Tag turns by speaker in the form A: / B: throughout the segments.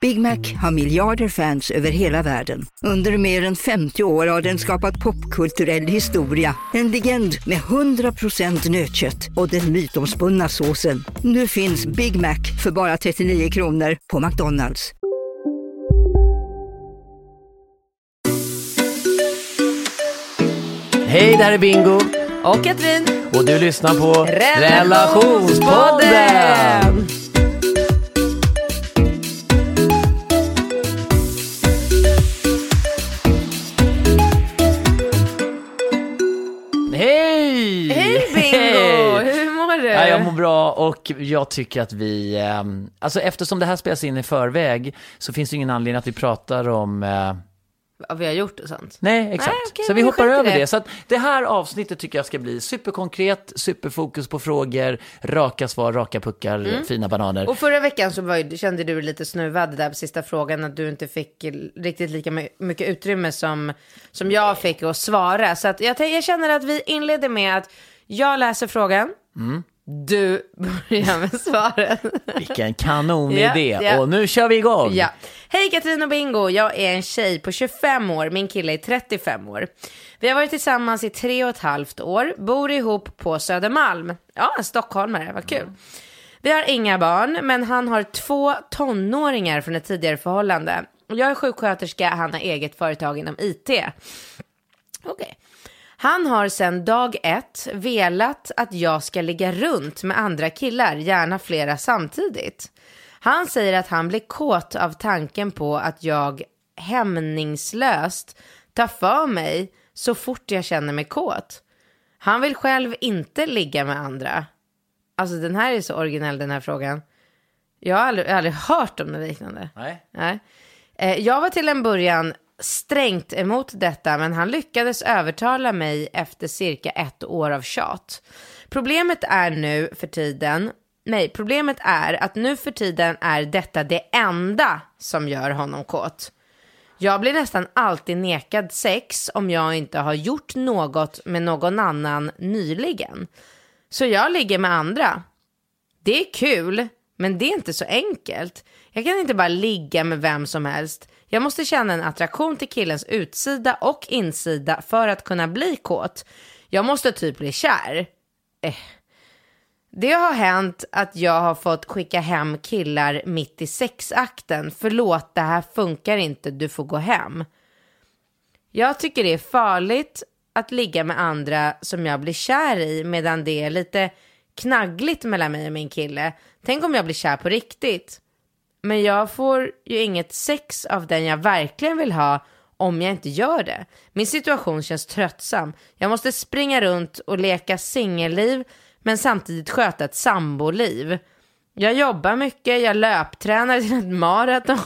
A: Big Mac har miljarder fans över hela världen. Under mer än 50 år har den skapat popkulturell historia. En legend med 100% nötkött och den mytomspunna såsen. Nu finns Big Mac för bara 39 kronor på McDonalds.
B: Hej, det här är Bingo
C: Och Katrin.
B: och du lyssnar på
C: Relationspodden!
B: Relationspodden! Bra och jag tycker att vi, ehm, alltså eftersom det här spelas in i förväg så finns det ingen anledning att vi pratar om eh,
C: Vad vi har gjort och sånt.
B: Nej, exakt.
C: okej,
B: så
C: men
B: vi hoppar över det.
C: det.
B: Så att det här avsnittet tycker jag ska bli superkonkret, superfokus på frågor, raka svar, raka puckar, fina bananer.
C: Och förra veckan så var, kände du lite snuvad där på sista frågan att du inte fick riktigt lika my- mycket utrymme som, som jag fick att svara. Så att jag, jag känner att vi inleder med att jag läser frågan,
B: Mm.
C: Du börjar med svaren.
B: Vilken kanonidé.
C: Ja, ja.
B: Och nu kör vi igång.
C: Ja. Hej Katrin och Bingo, jag är en tjej på 25 år, min kille är 35 år. Vi har varit tillsammans i tre och ett halvt år, bor ihop på Södermalm. Ja, en stockholmare, vad kul. Vi har inga barn, men han har två tonåringar från ett tidigare förhållande. Jag är sjuksköterska, han har eget företag inom IT. Okej. Han har sedan dag ett velat att jag ska ligga runt med andra killar, gärna flera samtidigt. Han säger att han blir kåt av tanken på att jag hämningslöst tar för mig så fort jag känner mig kåt. Han vill själv inte ligga med andra. Alltså den här är så originell den här frågan. Jag har aldrig, jag har aldrig hört om något liknande.
B: Nej.
C: Nej. Eh, Jag var till en början strängt emot detta, men han lyckades övertala mig efter cirka ett år av tjat. Problemet är nu för tiden, nej, problemet är att nu för tiden är detta det enda som gör honom kåt. Jag blir nästan alltid nekad sex om jag inte har gjort något med någon annan nyligen. Så jag ligger med andra. Det är kul, men det är inte så enkelt. Jag kan inte bara ligga med vem som helst. Jag måste känna en attraktion till killens utsida och insida för att kunna bli kåt. Jag måste typ bli kär. Eh. Det har hänt att jag har fått skicka hem killar mitt i sexakten. Förlåt, det här funkar inte, du får gå hem. Jag tycker det är farligt att ligga med andra som jag blir kär i medan det är lite knaggligt mellan mig och min kille. Tänk om jag blir kär på riktigt. Men jag får ju inget sex av den jag verkligen vill ha om jag inte gör det. Min situation känns tröttsam. Jag måste springa runt och leka singelliv men samtidigt sköta ett samboliv. Jag jobbar mycket, jag löptränar till ett maraton.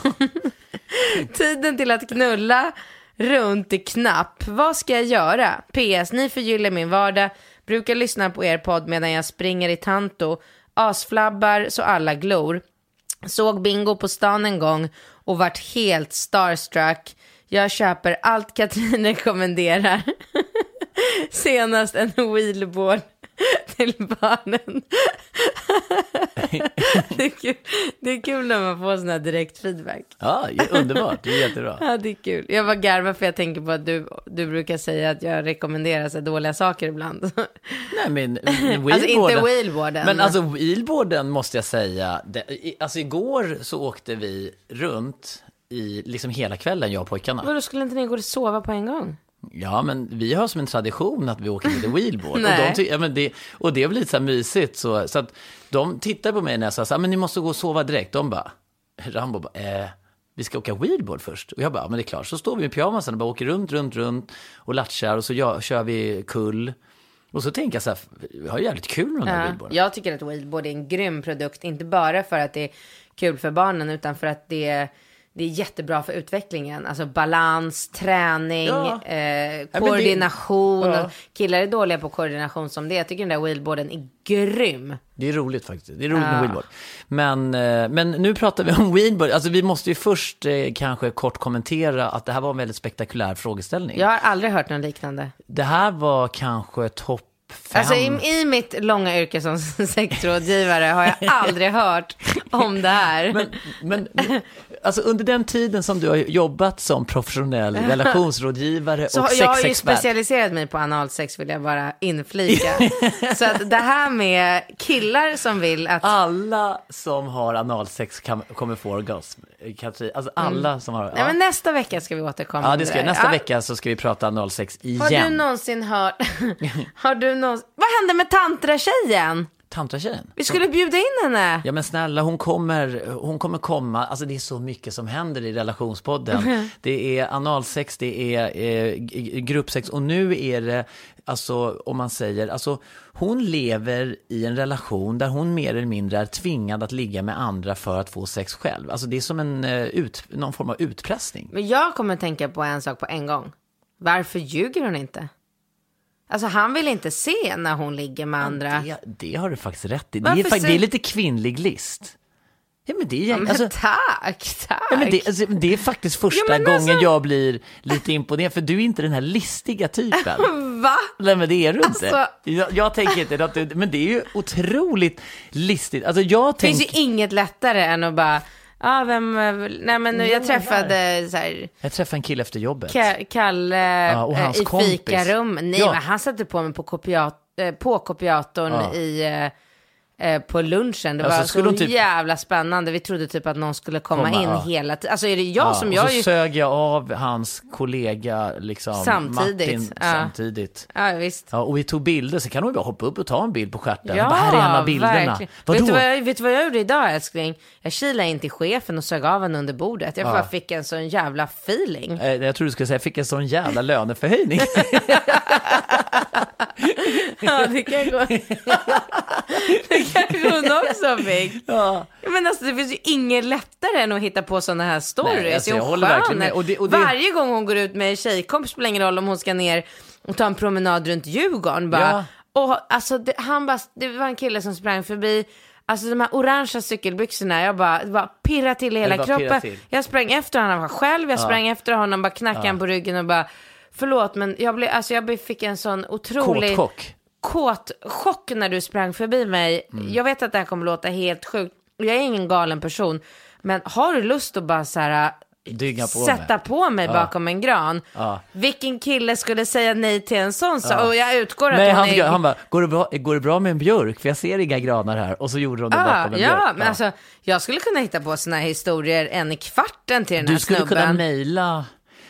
C: Tiden till att knulla runt är knapp. Vad ska jag göra? PS, ni förgyller min vardag. Brukar lyssna på er podd medan jag springer i Tanto. Asflabbar så alla glor. Såg Bingo på stan en gång och vart helt starstruck. Jag köper allt Katrin rekommenderar. Senast en wheelboard till barnen. det, är kul. det är kul när man får sån här direkt feedback.
B: Ja, underbart. Det är jättebra.
C: Ja, det är kul. Jag var garvar för jag tänker på att du, du brukar säga att jag rekommenderar så dåliga saker ibland.
B: Nej, men wheelboarden.
C: Alltså inte wheelboarden.
B: Men alltså wheelboarden måste jag säga, det, i- alltså igår så åkte vi runt i liksom hela kvällen, jag och pojkarna.
C: Vadå, skulle inte ni gå och sova på en gång?
B: Ja, men vi har som en tradition att vi åker lite wheelboard. och, de ja, men det, och det blir lite så här mysigt. Så, så att de tittar på mig när jag sa så här, men ni måste gå och sova direkt. De bara, Rambo bara, eh, vi ska åka wheelboard först. Och jag bara, ja, men det är klart. Så står vi i pyjamasen och bara åker runt, runt, runt och latchar och så ja, kör vi kull. Och så tänker jag så här, vi har jävligt kul med de här
C: Ja,
B: wheelboarden.
C: jag tycker att wheelboard är en grym produkt, inte bara för att det är kul för barnen, utan för att det är, det är jättebra för utvecklingen. Alltså balans, träning,
B: Ja.
C: eh,
B: men det-
C: koordination.
B: Ja.
C: Killar är dåliga på koordination som det. Jag tycker den där wheelboarden är grym.
B: Det är roligt faktiskt. Det är roligt med wheelboard. Men, eh, men nu pratar vi om wheelboard. Alltså vi måste ju först eh, kanske kort kommentera att det här var en väldigt spektakulär frågeställning.
C: Jag har aldrig hört något liknande.
B: Det här var kanske topp fem.
C: Alltså i, i mitt långa yrke som sexrådgivare har jag aldrig hört om det här.
B: Men, men alltså under den tiden som du har jobbat som professionell relationsrådgivare
C: Så
B: och
C: jag har ju
B: sexexpert.
C: specialiserat mig på analsex vill jag bara inflika. så att det här med killar som vill att...
B: Alla som har analsex kan, kommer få orgasm. Katrin, alltså alla som har...
C: Mm. Nej, men nästa vecka ska vi återkomma
B: Ja, det ska,
C: där.
B: nästa
C: Ja.
B: vecka så ska vi prata analsex igen.
C: Har du någonsin hört... har du någonsin... Vad hände med tantra-tjejen?
B: Tantratjejen?
C: Vi skulle bjuda in henne.
B: Ja men snälla, hon kommer, hon kommer komma, alltså det är så mycket som händer i relationspodden. Det är analsex, det är eh, gruppsex och nu är det, alltså om man säger, alltså hon lever i en relation där hon mer eller mindre är tvingad att ligga med andra för att få sex själv. Alltså det är som en, eh, ut, någon form av utpressning.
C: Men jag kommer tänka på en sak på en gång. Varför ljuger hon inte? Alltså han vill inte se när hon ligger med andra.
B: Det, det har du faktiskt rätt i. Det är, det är lite kvinnlig list. Ja men det är,
C: Men
B: alltså,
C: tack, tack.
B: Ja, men det, alltså, det är faktiskt första
C: Ja, men
B: gången
C: alltså-
B: jag blir lite imponerad, för du är inte den här listiga typen.
C: Va?
B: Nej men det är du inte.
C: Alltså-
B: Jag, jag tänker inte att du, men det är ju otroligt listigt. Alltså jag
C: Det finns ju inget lättare än att bara, ja ah, vem, eh, nej men jag träffade så här,
B: jag träffade en kille efter jobbet.
C: Ka- Kalle
B: och
C: eh,
B: hans
C: i
B: kompis.
C: fikarum. Nej
B: Ja.
C: men han satte på mig på, kopiat, eh, på kopiatorn
B: Ja.
C: i, eh, på lunchen. Det
B: Ja, så
C: var så,
B: typ-
C: jävla spännande. Vi trodde typ att någon skulle komma,
B: Komma,
C: in
B: ja.
C: hela tiden. Alltså är det jag
B: Ja,
C: som
B: och
C: jag
B: så
C: ju...
B: sög jag av hans kollega liksom,
C: Samtidigt,
B: Martin
C: ja.
B: samtidigt.
C: Ja visst.
B: Ja, och vi tog bilder, så kan hon bara hoppa upp och ta en bild på stjärten.
C: Ja,
B: bara, här är en av bilderna.
C: Vet du, jag, vet du vad jag gjorde idag älskling? Jag kilade in till chefen och sög av henne under bordet. Jag
B: Ja.
C: bara fick en sån jävla feeling.
B: Eh, Jag tror du skulle säga, jag fick en sån jävla löneförhöjning.
C: Ja, det kan gå. det kanske hon också fick.
B: ja.
C: Men alltså det finns ju inget lättare än att hitta på sådana här stories.
B: Nej, alltså,
C: hon
B: jag håller verkligen med. Och det- och det-
C: Varje gång hon går ut med en tjejkompis spelar ingen roll om hon ska ner och ta en promenad runt Djurgården. Bara. Och, alltså, det, han bara, det var en kille som sprang förbi. Alltså de här orangea cykelbyxorna, jag bara, bara pirra till i hela kroppen. Jag sprang efter honom, han var själv, jag sprang efter honom, bara knackade han på ryggen och bara, förlåt men jag, blev, alltså, jag fick en sån otrolig
B: Kåtchock.
C: kåt chock när du sprang förbi mig.
B: Mm.
C: Jag vet att det här kommer låta helt sjukt. Jag är ingen galen person. Men har du lust att bara så här,
B: Dynga på
C: sätta
B: mig.
C: på mig bakom en gran?
B: Ja.
C: Vilken kille skulle säga nej till en sån sak? Och jag utgår att
B: Nej, han,
C: är...
B: han bara, går det, bra, går det bra med en björk? För jag ser inga granar här. Och så gjorde de det
C: Ja,
B: bakom en
C: ja,
B: björk.
C: men alltså jag skulle kunna hitta på såna här historier en i kvarten till den
B: du
C: här
B: skulle
C: snubben.
B: kunna mejla...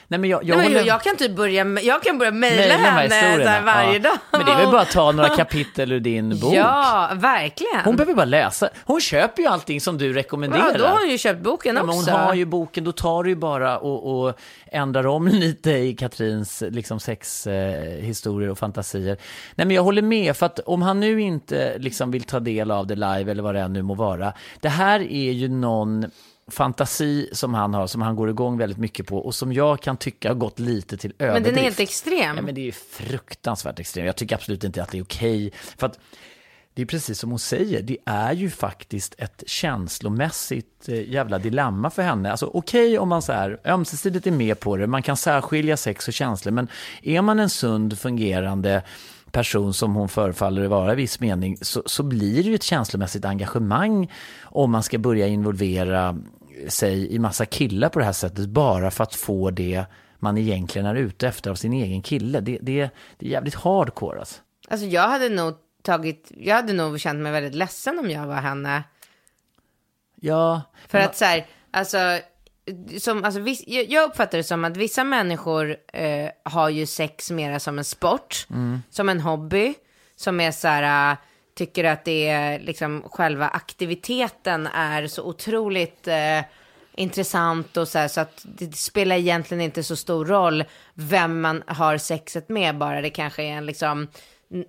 B: Nej, men jag, jag,
C: Nej, men
B: håller-
C: jag kan typ börja, jag kan börja mejla henne här varje
B: Ja.
C: dag.
B: Men det är väl bara att ta några kapitel ur din bok.
C: Ja, verkligen.
B: Hon behöver bara läsa. Hon köper ju allting som du rekommenderar.
C: ja, då har hon ju köpt boken
B: Ja, men hon har ju boken, då tar du ju bara och, och ändrar om lite i Katrins liksom, sexhistorier eh, och fantasier. Nej, men jag håller med, för att om han nu inte liksom, vill ta del av det live eller vad det än nu må vara. Det här är ju någon fantasi som han har, som han går igång väldigt mycket på och som jag kan tycka har gått lite till
C: Men
B: överdrift.
C: den är helt extrem.
B: Ja, men det är fruktansvärt extremt. Jag tycker absolut inte att det är okej. För att det är precis som hon säger, det är ju faktiskt ett känslomässigt eh, jävla dilemma för henne. Alltså okej om man så här ömsesidigt är med på det, man kan särskilja sex och känslor, men är man en sund, fungerande person som hon förefaller vara i viss mening, så, så blir det ju ett känslomässigt engagemang om man ska börja involvera sig i massa killar på det här sättet, bara för att få det man egentligen är ute efter av sin egen kille. Det, det, det är jävligt hardcore alltså.
C: Alltså jag hade nog tagit, jag hade nog känt mig väldigt ledsen om jag var henne.
B: Ja,
C: För att så här, alltså, som, alltså viss, jag uppfattar det som att vissa människor eh, har ju sex mera som en sport, som en hobby, som är så här, äh, tycker att det är liksom själva aktiviteten är så otroligt eh, intressant och så här, så att det spelar egentligen inte så stor roll vem man har sexet med, bara. Det kanske är en liksom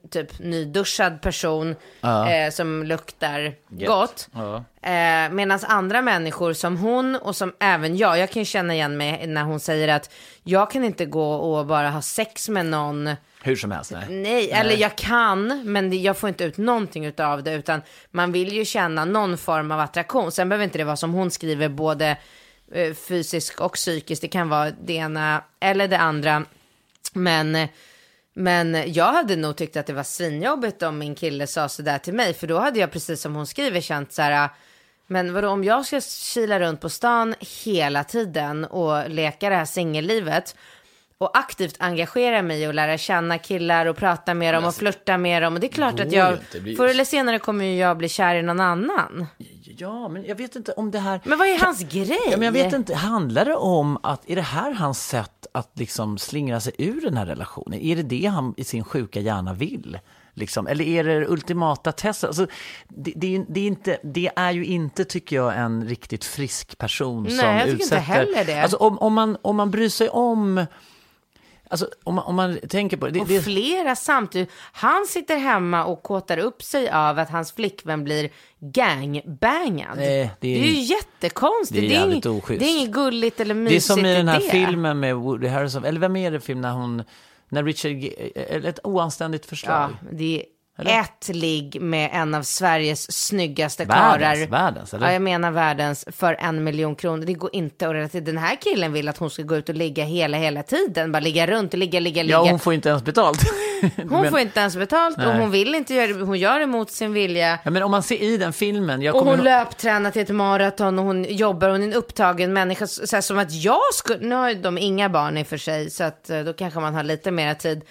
C: typ nyduschad person eh, som luktar gott.
B: Ja.
C: Eh, Medan andra människor som hon och som även jag, jag kan ju känna igen mig när hon säger att jag kan inte gå och bara ha sex med någon
B: Hur som helst, nej.
C: Nej, eller jag kan, men jag får inte ut någonting av det, utan man vill ju känna någon form av attraktion. Sen behöver inte det vara som hon skriver, både eh, fysisk och psykisk. Det kan vara det ena eller det andra. Men, eh, men jag hade nog tyckt att det var svinjobbigt om min kille sa sådär till mig, för då hade jag precis som hon skriver känt så här, men vadå om jag ska kila runt på stan hela tiden och leka det här singellivet och aktivt engagera mig och lära känna killar och prata med dem och flirta med dem. Och det är klart att jag, förr eller senare kommer ju jag bli kär i någon annan.
B: Ja, men jag vet inte om det här...
C: Men vad är hans grej?
B: Ja, men jag vet inte, handlar det om att, är det här hans sätt att liksom slingra sig ur den här relationen? Är det det han i sin sjuka hjärna vill? Liksom? Eller är det ultimata testet? Alltså, det, det, är- det, är inte, det är ju inte, tycker jag, en riktigt frisk person
C: Nej,
B: som
C: jag tycker inte
B: utsätter...
C: heller det.
B: Alltså, om, om, man, om man bryr sig om... Alltså, om, man, om man tänker på det...
C: Och
B: det
C: flera samtidigt. Han sitter hemma och kåtar upp sig av att hans flickvän blir gangbangad.
B: Nej, det är-
C: det är ju jättekonstigt.
B: det är
C: det, är inget,
B: oschysst.
C: det är inget gulligt eller
B: Det är
C: mysigt
B: som i den här filmen med Woody Harrelson, eller vem är det film när hon, när Richard, eller ett oanständigt förslag.
C: Ja, det
B: Eller?
C: ett ligg med en av Sveriges snyggaste
B: Världens, världens, eller?
C: Ja, jag menar världens för en miljon kronor. Det går inte att relatera. Den här killen vill att hon ska gå ut och ligga hela, hela tiden. Bara ligga runt, ligga, ligga, ligga.
B: Ja, hon får inte ens betalt.
C: Hon
B: men,
C: får inte ens betalt och
B: Nej.
C: hon vill inte göra det. Hon gör det mot sin vilja.
B: ja, men om man ser i den filmen, jag
C: Och hon
B: ihåg-
C: löptränar till ett maraton och hon jobbar, hon är en upptagen människa. Så här, som att jag skulle, nu har de inga barn i och för sig, så att eh, då kanske man har lite mer tid.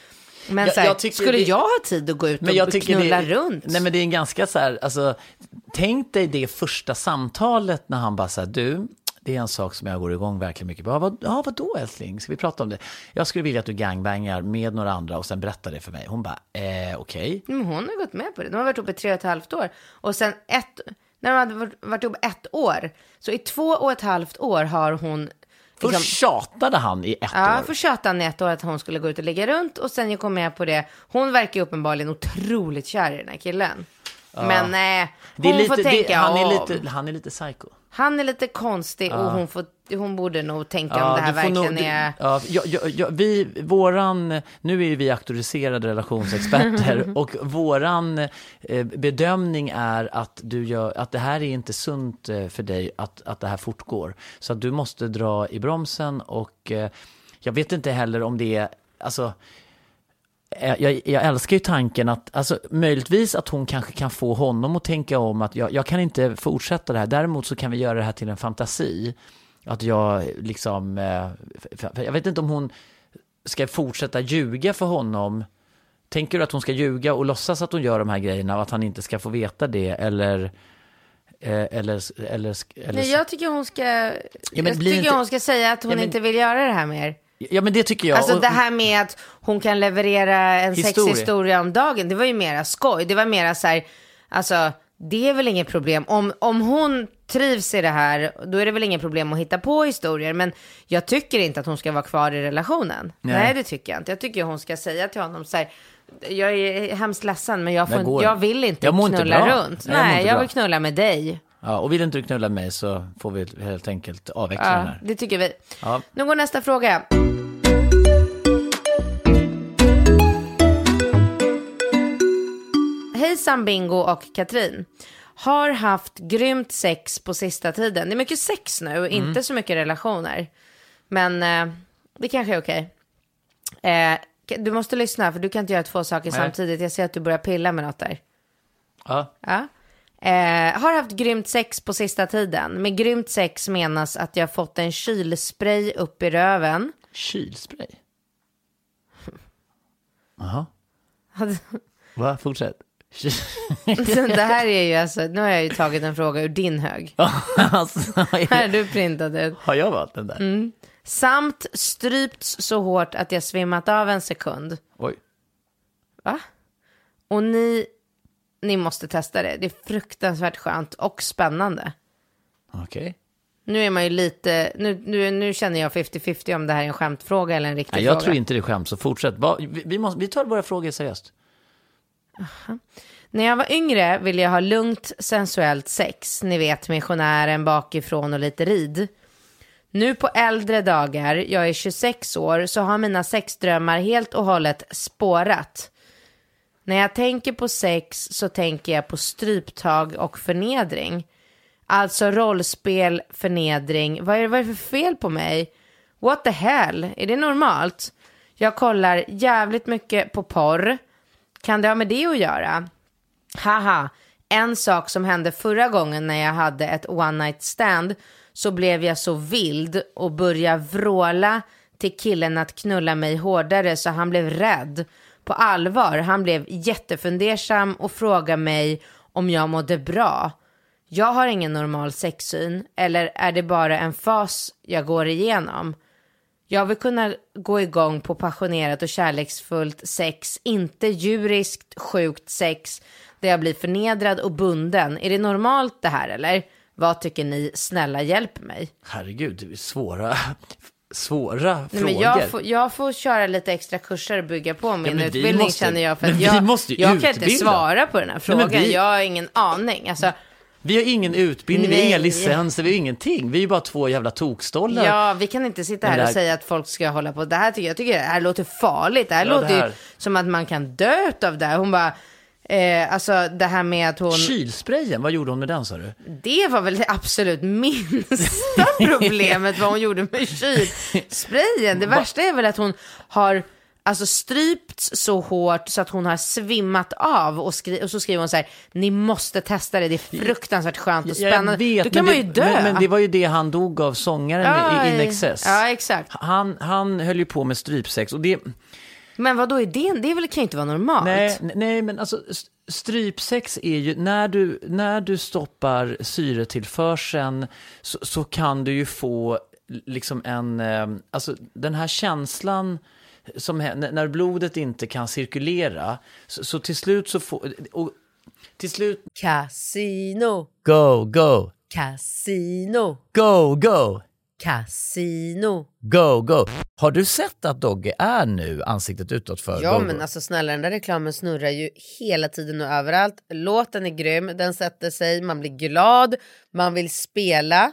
C: Men
B: Jag-
C: så här,
B: jag
C: skulle
B: det-
C: jag ha tid att gå ut och knulla
B: det,
C: runt?
B: Nej men det är en ganska så här, alltså, tänk dig det första samtalet när han bara säger du, det är en sak som jag går igång verkligen mycket på. Ja, vad, ja, vadå älskling, ska vi prata om det? Jag skulle vilja att du gangbangar med några andra och sen berättar det för mig. Hon bara, eh, okej.
C: Men hon har gått med på det. De har varit ihop i tre och ett halvt år. Och sen ett, när de hade varit- varit ihop ett år, så i två och ett halvt år har hon
B: Först
C: liksom,
B: tjatade han i ett
C: Ja,
B: år.
C: för tjatade i ett år att hon skulle gå ut och ligga runt och sen hon med på det. Hon verkar ju uppenbarligen otroligt kär i den här killen. Men nej,
B: är
C: hon får
B: lite,
C: tänka
B: det, han, är lite, han är lite psycho.
C: Han är lite konstig och hon, får, hon borde nog tänka om det här
B: du
C: verkligen
B: nog-
C: är...
B: Ja, ja, ja, vi, våran, nu är ju vi auktoriserade relationsexperter och våran eh, bedömning är att, du gör, att det här är inte sunt eh, för dig att, att det här fortgår. Så att du måste dra i bromsen och eh, jag vet inte heller om det är, alltså jag, jag älskar ju tanken att, alltså möjligtvis att hon kanske kan få honom att tänka om att jag, jag kan inte fortsätta det här. Däremot så kan vi göra det här till en fantasi. Att jag liksom, eh, jag vet inte om hon ska fortsätta ljuga för honom. Tänker du att hon ska ljuga och låtsas att hon gör de här grejerna och att han inte ska få veta det eller eh, eller, eller, eller,
C: Nej, jag tycker hon ska...
B: men
C: jag tycker
B: inte-
C: hon ska säga att hon
B: Ja, men-
C: inte vill göra det här mer.
B: Ja men det tycker jag.
C: Alltså det här med att hon kan leverera en
B: Historia.
C: sexhistoria om dagen, det var ju mera skoj. Det var mera så här, alltså det är väl inget problem. Om, om hon trivs i det här, då är det väl inget problem att hitta på historier. Men jag tycker inte att hon ska vara kvar i relationen.
B: Nej.
C: Nej, det tycker jag inte. Jag tycker hon ska säga till honom så här, jag är hemskt ledsen men jag, får,
B: går
C: jag
B: inte.
C: vill inte
B: Jag inte
C: knulla
B: bra.
C: runt.
B: Nej, jag
C: Nej,
B: inte
C: jag
B: bra.
C: vill knulla med dig.
B: Ja, och vill inte du knulla mig så får vi helt enkelt avveckla den
C: Ja,
B: här.
C: det tycker vi.
B: Ja.
C: Nu går nästa fråga. Hejsan Bingo och Katrin. Har haft grymt sex på sista tiden. Det är mycket sex nu, inte så mycket relationer. Men eh, det kanske är okej. Eh, du måste lyssna, för du kan inte göra två saker
B: Nej.
C: samtidigt. Jag ser att du börjar pilla med något där.
B: Ja.
C: Ja. Eh, har haft grymt sex på sista tiden. Med grymt sex menas att jag fått en kylspray upp i röven.
B: Kylspray? Jaha. Va? Fortsätt.
C: Det här är ju alltså, nu har jag ju tagit en fråga ur din hög.
B: alltså,
C: Här du printade.
B: har jag valt den där?
C: Mm. Samt strypts så hårt att jag svimmat av en sekund.
B: Oj.
C: Va? Och ni, ni måste testa det. Det är fruktansvärt skönt och spännande.
B: Okej.
C: Nu är man ju lite, nu, nu, nu känner jag 50-50 om det här är en skämtfråga eller en riktig
B: Nej, jag
C: fråga.
B: tror inte det är skämt, så fortsätt. Vi, måste, vi tar våra frågor seriöst.
C: När jag var yngre ville jag ha lugnt sensuellt sex. Ni vet missionären bakifrån och lite rid. Nu på äldre dagar, jag är 26 år, så har mina sexdrömmar helt och hållet spårat. När jag tänker på sex så tänker jag på stryptag och förnedring. Alltså rollspel, förnedring. Vad är, vad är det för fel på mig? What the hell? Är det normalt? Jag kollar jävligt mycket på porr. Kan det ha med det att göra? Haha, en sak som hände förra gången när jag hade ett one night stand så blev jag så vild och började vråla till killen att knulla mig hårdare så han blev rädd. På allvar, han blev jättefundersam och frågade mig om jag mådde bra. Jag har ingen normal sexsyn, eller är det bara en fas jag går igenom? Jag vill kunna gå igång på passionerat och kärleksfullt sex, inte djuriskt sjukt sex där jag blir förnedrad och bunden. Är det normalt det här eller? Vad tycker ni? Snälla hjälp mig.
B: Herregud, det är svåra, svåra
C: Nej,
B: frågor.
C: men jag, får, jag får köra lite extra kurser och bygga på min
B: vi
C: utbildning
B: måste-
C: känner jag. För jag, jag kan inte svara på den här frågan.
B: vi-
C: Jag har ingen aning. Alltså,
B: Vi har ingen utbildning, vi har inga
C: Nej.
B: licenser, vi har ingenting. Vi är ju bara två jävla tokstollar.
C: Ja, vi kan inte sitta här och säga att folk ska hålla på. Det här tycker jag, tycker det här låter farligt. Det här
B: Ja,
C: låter
B: det här-
C: ju som att man kan dö av det här. Hon bara, eh, alltså det här med att hon,
B: Kylsprayen, vad gjorde hon med den sa du?
C: det var väl det absolut minsta problemet vad hon gjorde med kylsprayen. Det värsta är väl att hon har alltså strypts så hårt så att hon har svimmat av och, skri- och så skriver hon så här, ni måste testa det, det är fruktansvärt skönt och
B: jag
C: spännande.
B: vet,
C: Då kan
B: men
C: man
B: det,
C: ju dö.
B: Men, men det var ju det han dog av, sångaren
C: Ja,
B: i In Excess.
C: Ja, exakt.
B: Han, han höll ju på med strypsex och det,
C: Men vad då är det? Det väl, kan ju inte vara normalt.
B: nej, nej men alltså st- strypsex är ju, när du, när du stoppar syretillförseln så, så kan du ju få liksom en, eh, alltså den här känslan som, hä- när- när blodet inte kan cirkulera, så, så till slut så får, och till slut,
C: Casino,
B: go, go,
C: casino,
B: go, go.
C: casino.
B: Go, go. Har du sett att Dogge är nu ansiktet utåt för
C: Ja
B: Go,
C: men
B: Go?
C: alltså snälla den där reklamen snurrar ju hela tiden och överallt. Låten är grym, den sätter sig, man blir glad, man vill spela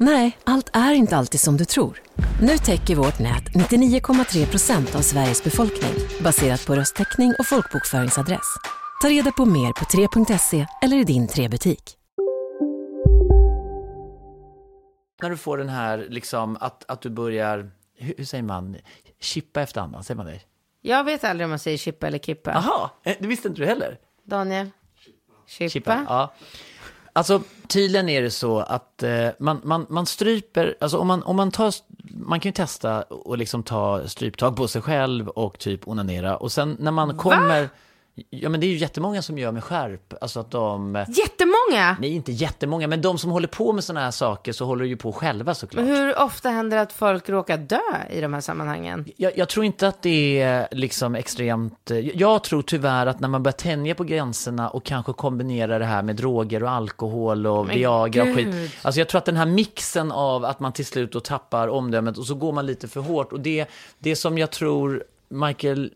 D: Nej, allt är inte alltid som du tror. Nu täcker vårt nät 99,3 procent av Sveriges befolkning baserat på röstteckning och folkbokföringsadress. Ta reda på mer på 3.se eller i din 3-butik.
B: När du får den här, liksom, att, att du börjar, hur, hur säger man, chippa efter andan, säger man det?
C: Jag vet aldrig om man säger chippa eller kippa.
B: Jaha, eh, det visste inte du heller?
C: Daniel? Chippa?
B: Chippa? Ja. Alltså tydligen är det så att eh, man, man, man stryper, alltså om man, om man tar, man kan ju testa och liksom ta stryptag på sig själv och typ onanera och sen när man kommer, Ja men det är ju jättemånga som gör med skärp. Alltså att de...
C: Jättemånga!
B: Nej, inte jättemånga, men de som håller på med sådana här saker så håller ju på själva såklart.
C: Men hur ofta händer det att folk råkar dö i de här sammanhangen?
B: Jag, jag tror inte att det är liksom extremt... Jag tror tyvärr att när man börjar tänja på gränserna och kanske kombinera det här med droger och alkohol och
C: Men
B: Viagra och skit. Alltså jag tror att den här mixen av att man till slut då tappar omdömet och så går man lite för hårt. Och det, det som jag tror Michael,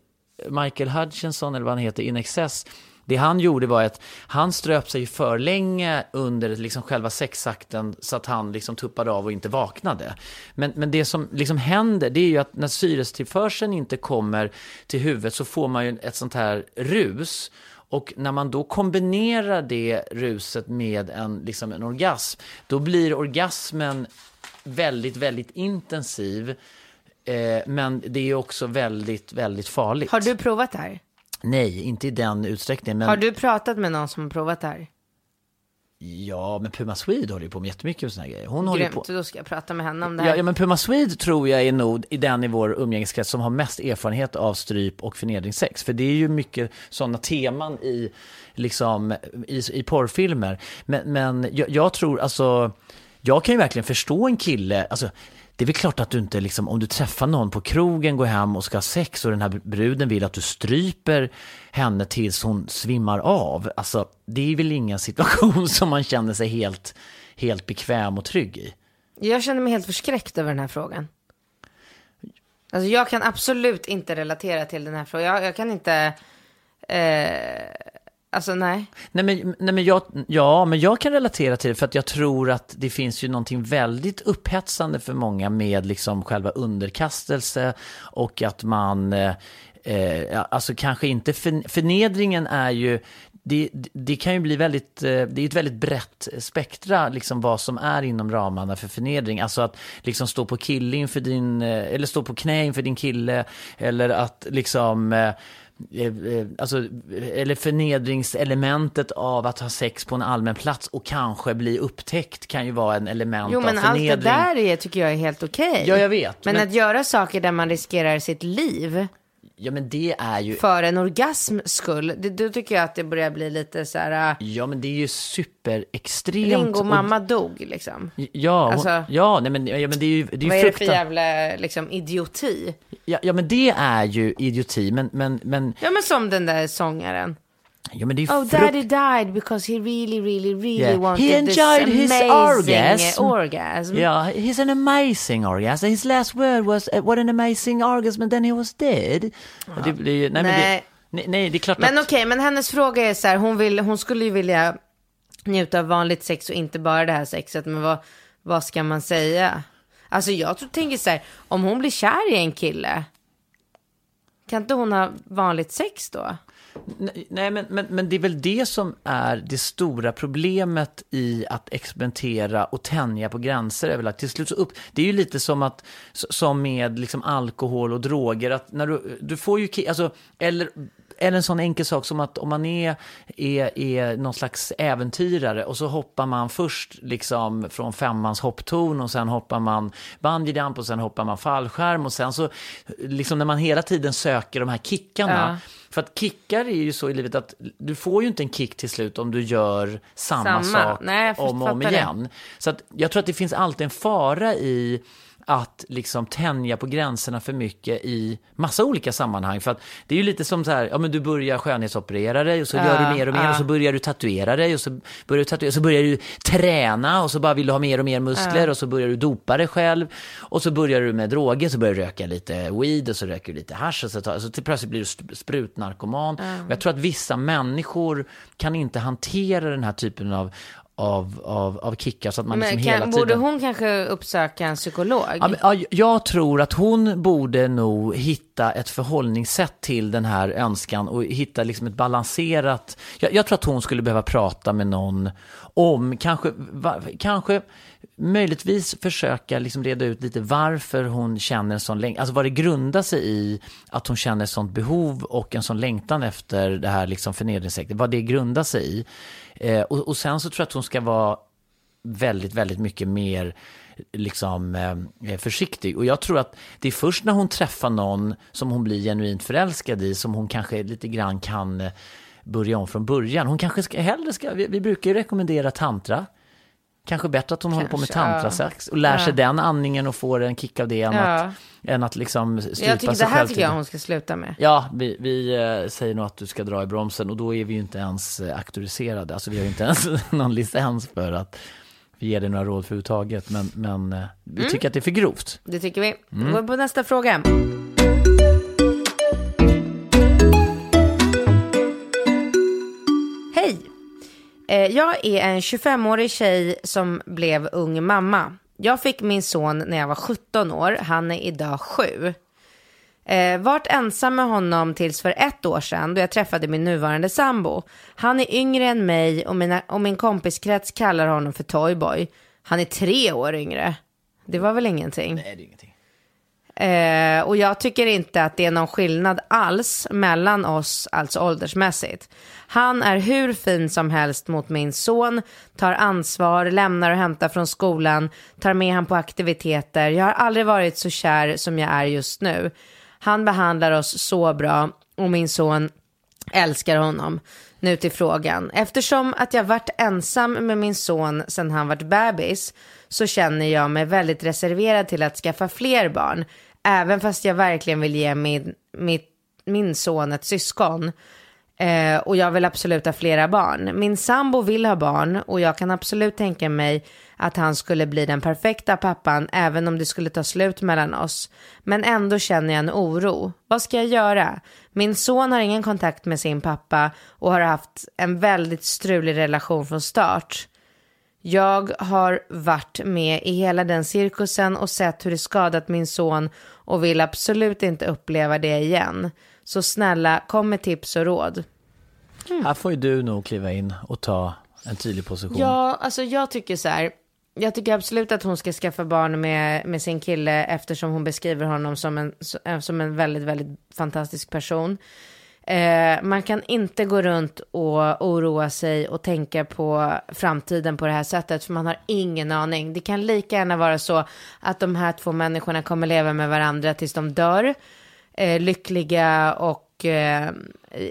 B: Michael Hutchinson, eller vad han heter, In Excess, det han gjorde var att han ströp sig för länge under liksom själva sexakten så att han liksom tuppade av och inte vaknade. Men, men det som liksom händer det är ju att när syrestillförseln inte kommer till huvudet så får man ju ett sånt här rus. Och när man då kombinerar det ruset med en, liksom en orgasm, då blir orgasmen väldigt, väldigt intensiv. Eh, men det är också väldigt, väldigt farligt.
C: Har du provat det här?
B: Nej, inte i den utsträckningen. Men...
C: Har du pratat med någon som har provat det här?
B: Ja, men Puma Swede håller ju på med jättemycket med såna grejer. Hon håller
C: Grymt,
B: på...
C: då ska jag prata med henne om det här.
B: Ja, ja, men Puma Swede tror jag är nog i den i vår umgängeskrets som har mest erfarenhet av stryp och förnedringssex. För det är ju mycket sådana teman i, liksom, i, i porrfilmer. Men, men jag, jag tror, alltså, jag kan ju verkligen förstå en kille, alltså, det är väl klart att du inte, liksom, om du träffar någon på krogen, går hem och ska ha sex och den här bruden vill att du stryper henne tills hon svimmar av. Alltså, det är väl ingen situation som man känner sig helt, helt bekväm och trygg i.
C: Jag känner mig helt förskräckt över den här frågan. Alltså jag kan absolut inte relatera till den här frågan. Jag, jag kan inte... Eh, alltså nej.
B: Nej men, nej men jag, ja, men jag kan relatera till det för att jag tror att det finns ju någonting väldigt upphetsande för många med liksom själva underkastelse och att man, eh, eh alltså kanske inte, för, förnedringen är ju, det, det kan ju bli väldigt, eh, det är ett väldigt brett spektra, liksom vad som är inom ramarna för förnedring. Alltså att liksom stå på kille inför din, eh, eller stå på knä inför din kille, eller att liksom eh, Alltså, eller förnedringselementet av att ha sex på en allmän plats och kanske bli upptäckt kan ju vara en element
C: Jo
B: av
C: men allt
B: förnedring.
C: det där är, tycker jag är helt okej.
B: Ja, jag vet,
C: Men,
B: men-
C: att göra saker där man riskerar sitt liv
B: Ja, men det är ju...
C: för en orgasm skull, det, då tycker jag att det börjar bli lite så här... äh,
B: Ja, men det är ju superextremt.
C: Ringo
B: och-
C: mamma dog liksom.
B: Ja, hon,
C: Alltså-
B: ja, nej, men, ja, men det är ju, det är
C: Vad
B: ju
C: är det för
B: fruktan...
C: jävla liksom, idioti?
B: ja, ja, men det är ju idioti, men, men, men,
C: Ja men som den där sångaren.
B: Ja, men det är
C: Oh daddy died because he really really really
B: Yeah.
C: wanted
B: He
C: this
B: enjoyed his
C: amazing
B: orgasm.
C: orgasm.
B: Ja, he's an amazing orgasm. His last word was uh, what an amazing orgasm and then he was dead. Och det blir, ju- nej, men
C: Nej.
B: det, nej, nej, det är klart
C: Men
B: att...
C: okej, men hennes fråga är så här, hon, vill, hon skulle ju vilja njuta av vanligt sex och inte bara det här sexet, men vad, vad ska man säga? Alltså jag tror, tänker så här, om hon blir kär i en kille, kan inte hon ha vanligt sex då?
B: Nej, men, men, men det är väl det som är det stora problemet i att experimentera och tänja på gränser. Är väl att till slut så upp, det är ju lite som, att, som med liksom alkohol och droger. Att när du, du får ju, alltså, eller, eller en sån enkel sak som att om man är, är, är någon slags äventyrare och så hoppar man först liksom från femmans hopptorn och sen hoppar man bungyjump och sen hoppar man fallskärm och sen så liksom när man hela tiden söker de här kickarna
C: Ja
B: för att kickar är ju så i livet att du får ju inte en kick till slut om du gör samma,
C: Samma.
B: sak
C: Nej,
B: om och om
C: fattar det.
B: igen. Så att jag tror att det finns alltid en fara i att liksom tänja på gränserna för mycket i massa olika sammanhang. För att det är ju lite som så här, ja men du börjar skönhetsoperera dig och så gör du mer och mer och så börjar du tatuera dig och så börjar du tatuera, så börjar du träna och så bara vill du ha mer och mer muskler och så börjar du dopa dig själv och så börjar du med droger, så börjar du röka lite weed och så röker du lite hasch och så, tar, så till plötsligt blir du sp- sprutnarkoman. Och jag tror att vissa människor kan inte hantera den här typen av av, av, av kickar så att man liksom
C: Men
B: hela
C: kan,
B: tiden...
C: borde hon kanske uppsöka en psykolog?
B: Ja, men, ja, jag tror att hon borde nog hitta ett förhållningssätt till den här önskan och hitta liksom ett balanserat... Jag, jag tror att hon skulle behöva prata med någon om, kanske, va, kanske möjligtvis försöka liksom reda ut lite varför hon känner en sån längtan, alltså vad det grundar sig i att hon känner ett sånt behov och en sån längtan efter det här liksom förnedringssektorn, vad det grundar sig i. Eh, och, och sen så tror jag att hon ska vara väldigt, väldigt mycket mer liksom eh, eh, försiktig. Och jag tror att det är först när hon träffar någon som hon blir genuint förälskad i som hon kanske lite grann kan eh, börja om från början. Hon kanske ska, hellre ska, vi, vi brukar ju rekommendera tantra. Kanske bättre att hon håller på med
C: Kanske,
B: tantrasex och lär sig
C: Ja.
B: den andningen och får en kick av det än,
C: Ja.
B: att, än att liksom strypa
C: Jag tycker det
B: sig
C: här
B: själv
C: tycker jag hon ska sluta med.
B: Ja, vi, vi eh, säger nog att du ska dra i bromsen och då är vi ju inte ens eh, auktoriserade. Alltså vi har ju inte ens någon licens för att vi ger dig några råd för. Men, men eh, vi
C: Mm.
B: tycker att det är för grovt.
C: Det tycker vi.
B: Mm.
C: Då går vi på nästa fråga. Jag är en 25-årig tjej som blev ung mamma. Jag fick min son när jag var 17 år. Han är idag 7. Eh, vart ensam med honom tills för ett år sedan då jag träffade min nuvarande sambo. Han är yngre än mig och, mina, och min kompiskrets kallar honom för Toyboy. Han är tre år yngre. Det var väl ingenting?
B: Nej, det är ingenting.
C: Eh, och jag tycker inte att det är någon skillnad alls mellan oss, alltså åldersmässigt. Han är hur fin som helst mot min son, tar ansvar, lämnar och hämtar från skolan, tar med han på aktiviteter. Jag har aldrig varit så kär som jag är just nu. Han behandlar oss så bra och min son älskar honom. Nu till frågan. Eftersom att jag varit ensam med min son sedan han varit bebis så känner jag mig väldigt reserverad till att skaffa fler barn. Även fast jag verkligen vill ge min, mitt, min son ett syskon. Eh, och jag vill absolut ha flera barn. Min sambo vill ha barn och jag kan absolut tänka mig att han skulle bli den perfekta pappan även om det skulle ta slut mellan oss. Men ändå känner jag en oro. Vad ska jag göra? Min son har ingen kontakt med sin pappa och har haft en väldigt strulig relation från start. Jag har varit med i hela den cirkusen och sett hur det skadat min son och vill absolut inte uppleva det igen. Så snälla, kom med tips och råd.
B: Här får ju du nog kliva in och ta en tydlig position.
C: Ja, alltså jag tycker så här. Jag tycker absolut att hon ska skaffa barn med, med sin kille eftersom hon beskriver honom som en, som en väldigt, väldigt fantastisk person. Eh, man kan inte gå runt och oroa sig och tänka på framtiden på det här sättet för man har ingen aning. Det kan lika gärna vara så att de här två människorna kommer leva med varandra tills de dör. Eh, lyckliga och eh,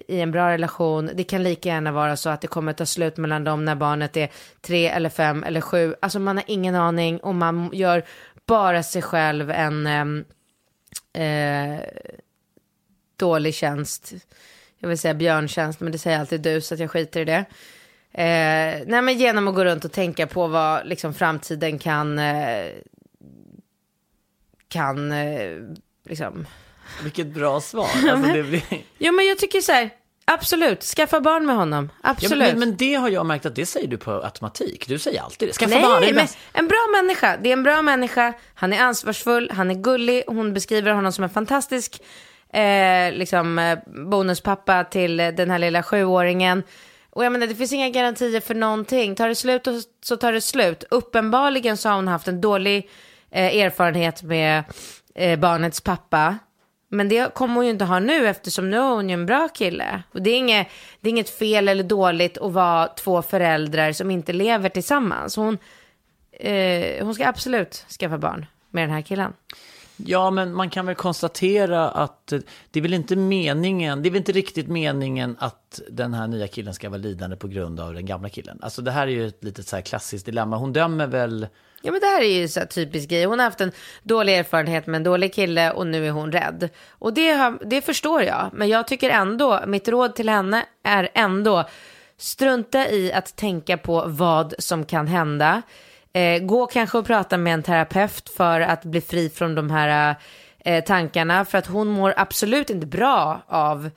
C: i en bra relation. Det kan lika gärna vara så att det kommer ta slut mellan dem när barnet är tre eller fem eller sju. Alltså man har ingen aning och man gör bara sig själv en ehm, eh, dålig tjänst. Jag vill säga björntjänst, men det säger alltid du, så att jag skiter i det. Eh, nej, men genom att gå runt och tänka på vad liksom, framtiden kan, eh, kan eh, liksom...
B: Vilket bra svar. Alltså, det blir...
C: Jo, men jag tycker så här, absolut, skaffa barn med honom,
B: ja,
C: absolut.
B: men, men det har jag märkt att det säger du på automatik. Du säger alltid det. Skaffa
C: Nej,
B: barn, det
C: men en bra människa. Det är en bra människa. Han är ansvarsfull, han är gullig. Hon beskriver honom som en fantastisk eh, liksom, eh, bonuspappa till eh, den här lilla sjuåringen. Och jag menar, det finns inga garantier för någonting. Tar det slut och- så tar det slut. Uppenbarligen så har hon haft en dålig eh, erfarenhet med eh, barnets pappa. Men det kommer hon ju inte ha nu eftersom nu har hon ju en bra kille. Och det är, inget, det är inget fel eller dåligt att vara två föräldrar som inte lever tillsammans. Hon, eh, hon ska absolut skaffa barn med den här killen.
B: Ja, men man kan väl konstatera att det är väl inte meningen, det är väl inte riktigt meningen att den här nya killen ska vara lidande på grund av den gamla killen. Alltså det här är ju ett litet så här klassiskt dilemma. Hon dömer väl,
C: Ja men det här är ju så här typisk grej. Hon har haft en dålig erfarenhet med en dålig kille och nu är hon rädd. Och det, har, det förstår jag. Men jag tycker ändå, mitt råd till henne är ändå strunta i att tänka på vad som kan hända. Eh, gå kanske och prata med en terapeut för att bli fri från de här eh, tankarna. För att hon mår absolut inte bra av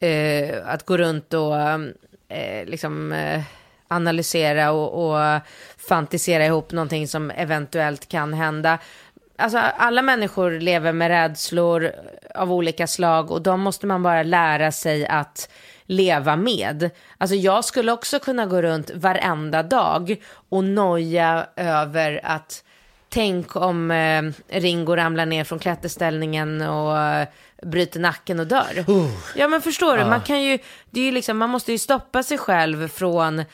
C: eh, att gå runt och eh, liksom eh, analysera och, och fantisera ihop någonting som eventuellt kan hända. Alltså alla människor lever med rädslor av olika slag och de måste man bara lära sig att leva med. Alltså jag skulle också kunna gå runt varenda dag och noja över att tänk om eh, Ringo ramlar ner från klätterställningen och eh, bryter nacken och dör. Ja men förstår du, man kan ju, det är ju liksom, man måste ju stoppa sig själv från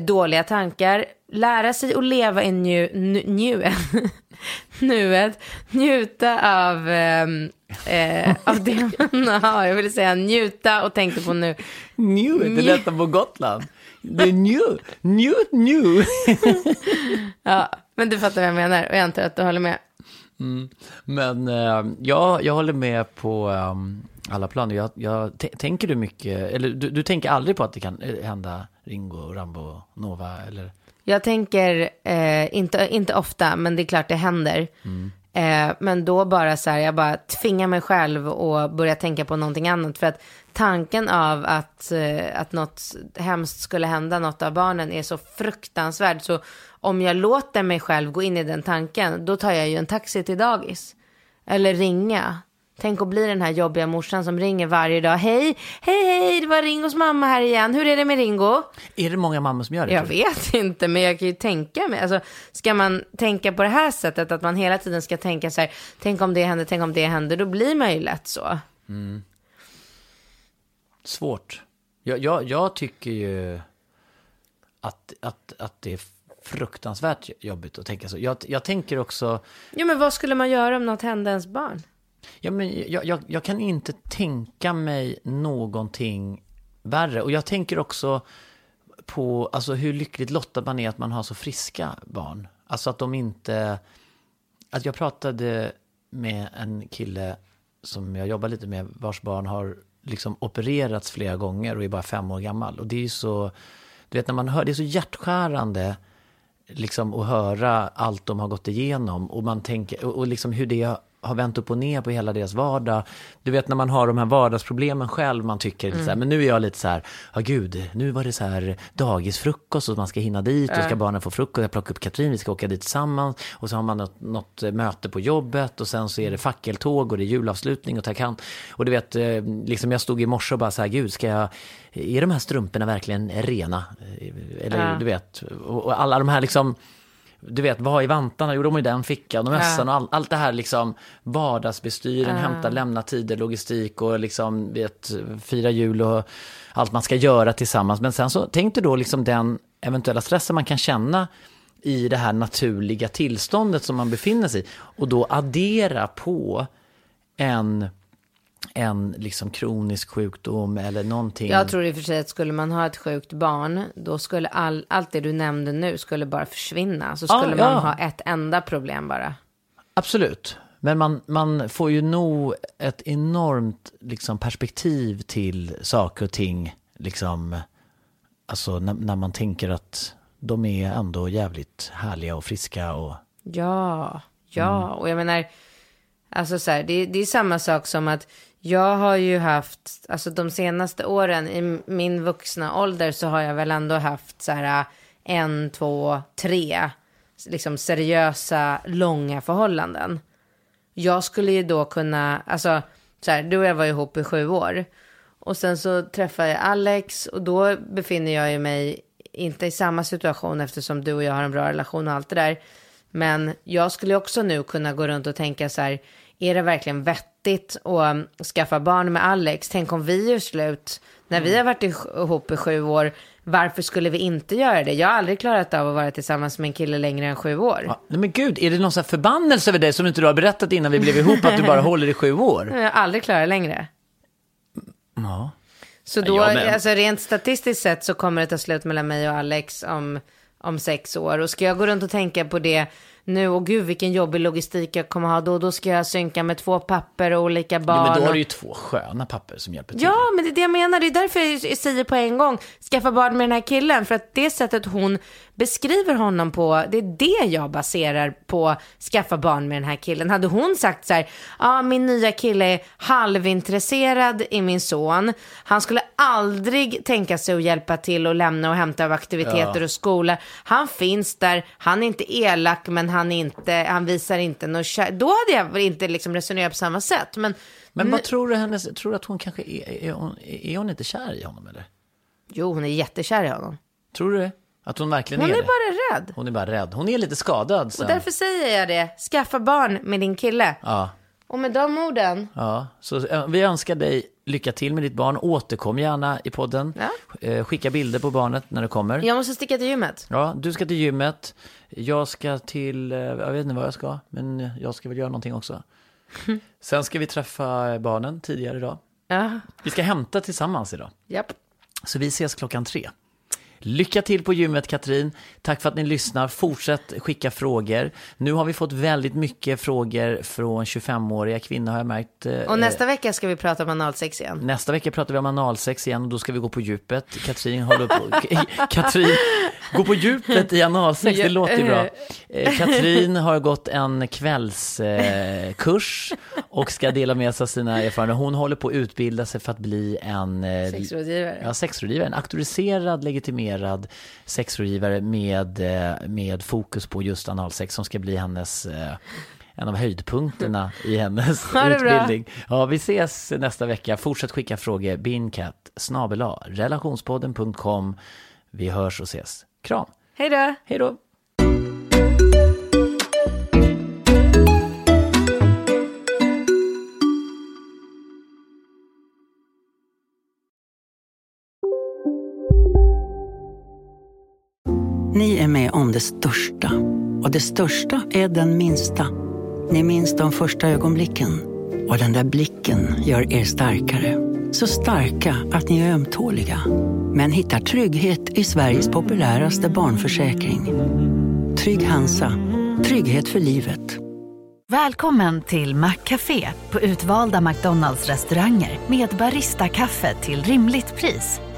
C: dåliga tankar, lära sig att leva i nu, nu, nuet, njuta av, ehm, eh, av det man har. Jag vill säga njuta och tänkte på nu.
B: New, det lät på Gotland. Det är new, new, new.
C: Ja, men du fattar vad jag menar och jag antar att du håller med.
B: Men eh, ja, jag håller med på ehm, alla planer. Jag, jag, tänker du mycket, eller du, du tänker aldrig på att det kan eh, hända Ringo, Rambo, Nova eller?
C: Jag tänker, eh, inte, inte ofta, men det är klart det händer. Eh, men då bara så här, jag bara tvingar mig själv och börjar tänka på någonting annat. För att tanken av att, eh, att något hemskt skulle hända något av barnen är så fruktansvärd. Så om jag låter mig själv gå in i den tanken, då tar jag ju en taxi till dagis. Eller ringa. Tänk att bli den här jobbiga morsan som ringer varje dag. Hej, hej, hej, det var Ringos mamma här igen. Hur är det med Ringo?
B: Är det många mammor som gör det?
C: Jag vet inte, men jag kan ju tänka mig. Alltså, ska man tänka på det här sättet, att man hela tiden ska tänka så här, tänk om det händer, tänk om det händer, då blir man ju lätt så.
B: Svårt. Jag, jag, jag tycker ju att, att, att det är fruktansvärt jobbigt att tänka så. Jag, jag tänker också,
C: Jo, men vad skulle man göra om något hände ens barn?
B: Ja, men jag, jag, jag kan inte tänka mig någonting värre. Och jag tänker också på alltså, hur lyckligt lottad man är att man har så friska barn. Alltså att de inte... Att jag pratade med en kille som jag jobbar lite med, vars barn har liksom opererats flera gånger och är bara fem år gammal. Och det är ju så, du vet när man hör, det är så hjärtskärande liksom att höra allt de har gått igenom och man tänker, och, och liksom hur det har vänt upp och ner på hela deras vardag. Du vet när man har de här vardagsproblemen själv, man tycker lite så här, men nu är jag lite så här, ja gud, nu var det så här dagisfrukost och man ska hinna dit och ska barnen få frukost, jag plockar upp Katrin, vi ska åka dit tillsammans och så har man något, något möte på jobbet och sen så är det fackeltåg och det är julavslutning och takan. Och du vet, eh, liksom jag stod i morse och bara så här, gud, ska jag, är de här strumporna verkligen rena? Eller
C: Ja.
B: du vet, och alla de här liksom, du vet, vad har i vantarna? Jo, de har ju den fickan och mössan och all, allt det här liksom vardagsbestyren, hämta, lämna tider, logistik och liksom, vet, fira jul och allt man ska göra tillsammans. Men sen så, tänk dig då liksom den eventuella stressen man kan känna i det här naturliga tillståndet som man befinner sig i och då addera på en en liksom kronisk sjukdom eller någonting.
C: Jag tror i och för sig att skulle man ha ett sjukt barn, då skulle all, allt det du nämnde nu skulle bara försvinna. Så
B: Ja,
C: skulle
B: ja.
C: man ha ett enda problem bara.
B: Absolut. Men man, man får ju nog ett enormt liksom, perspektiv till saker och ting. Liksom, alltså när, när man tänker att de är ändå jävligt härliga och friska. Och,
C: Ja, ja, och jag menar, alltså så här, det, det är samma sak som att jag har ju haft, alltså de senaste åren i min vuxna ålder så har jag väl ändå haft så här äh, en, två, tre, liksom seriösa, långa förhållanden. Jag skulle ju då kunna, alltså så här, du och jag var ihop i sju år. Och sen så träffade jag Alex och då befinner jag ju mig inte i samma situation eftersom du och jag har en bra relation och allt det där. Men jag skulle också nu kunna gå runt och tänka så här, är det verkligen vettigt att um, skaffa barn med Alex? Tänk om vi gör slut när vi har varit ihop i sju år. Varför skulle vi inte göra det? Jag har aldrig klarat av att vara tillsammans med en kille längre än sju år.
B: ja, nej men gud, är det någon sån här förbannelse över dig som inte du har berättat innan vi blev ihop att du bara håller i sju år?
C: Jag har aldrig klarat längre.
B: Ja.
C: Så då,
B: Ja, men-
C: alltså rent statistiskt sett så kommer det ta slut mellan mig och Alex om, om sex år. Och ska jag gå runt och tänka på det nu, och gud vilken jobbig logistik jag kommer ha då, då ska jag synka med två papper och olika barn.
B: Jo, men då har du ju två sköna papper som hjälper till.
C: Ja, men det är det jag menar. Det är därför jag säger på en gång, skaffa barn med den här killen. För att det sättet hon beskriver honom på, det är det jag baserar på skaffa barn med den här killen. Hade hon sagt så här, ja min nya kille är halvintresserad i min son. Han skulle aldrig tänka sig att hjälpa till och lämna och hämta av aktiviteter och skola. Han finns där, han är inte elak men han, inte, han visar inte något kär. Då hade jag inte liksom resonerat på samma sätt. Men,
B: Men vad tror du hennes, tror du att hon kanske är, är, hon, är hon inte kär i honom eller?
C: jo, hon är jättekär i honom.
B: Tror du det? Att hon verkligen
C: Hon
B: är,
C: är bara rädd.
B: Hon är bara rädd. Hon är lite skadad. Så.
C: Och därför säger jag det. Skaffa barn med din kille.
B: Ja.
C: Och med de orden,
B: Ja, så eh, vi önskar dig lycka till med ditt barn. Återkom gärna i podden. Eh, Skicka bilder på barnet när det kommer.
C: jag måste sticka till gymmet.
B: Ja, du ska till gymmet. Jag ska till, eh, jag vet inte vad jag ska, men jag ska väl göra någonting också. Sen ska vi träffa barnen tidigare idag.
C: Ja,
B: Vi ska hämta tillsammans idag.
C: japp.
B: Så vi ses klockan tre. Lycka till på gymmet Katrin. Tack för att ni lyssnar. Fortsätt skicka frågor. Nu har vi fått väldigt mycket frågor från 25-åriga kvinnor har jag märkt. eh,
C: Och nästa vecka ska vi prata om analsex igen.
B: Nästa vecka pratar vi om analsex igen och då ska vi gå på djupet. Katrin håller på... Katrin, gå på djupet i analsex, det låter ju bra. Eh, Katrin har gått en kvällskurs och ska dela med sig av sina erfarenheter. Hon håller på att utbilda sig för att bli en... eh,
C: Sexrådgivare.
B: Ja, sexrådgivare. En auktoriserad, legitimerad sexrådgivare med, eh, med fokus på just analsex som ska bli hennes eh, en av höjdpunkterna i hennes
C: bra.
B: utbildning. Ja, vi ses nästa vecka. Fortsätt skicka frågor. Bincat snabel relationspodden.com. Vi hörs och ses. Kram.
C: Hej då!
B: Hej då.
E: Det största. Och det största är den minsta. Ni minns de första ögonblicken. Och den där blicken gör er starkare. Så starka att ni är ömtåliga. Men hittar trygghet i Sveriges populäraste barnförsäkring. Trygg Hansa. Trygghet för livet.
F: Välkommen till Maccafé på utvalda McDonalds restauranger med Baristakaffe till rimligt pris.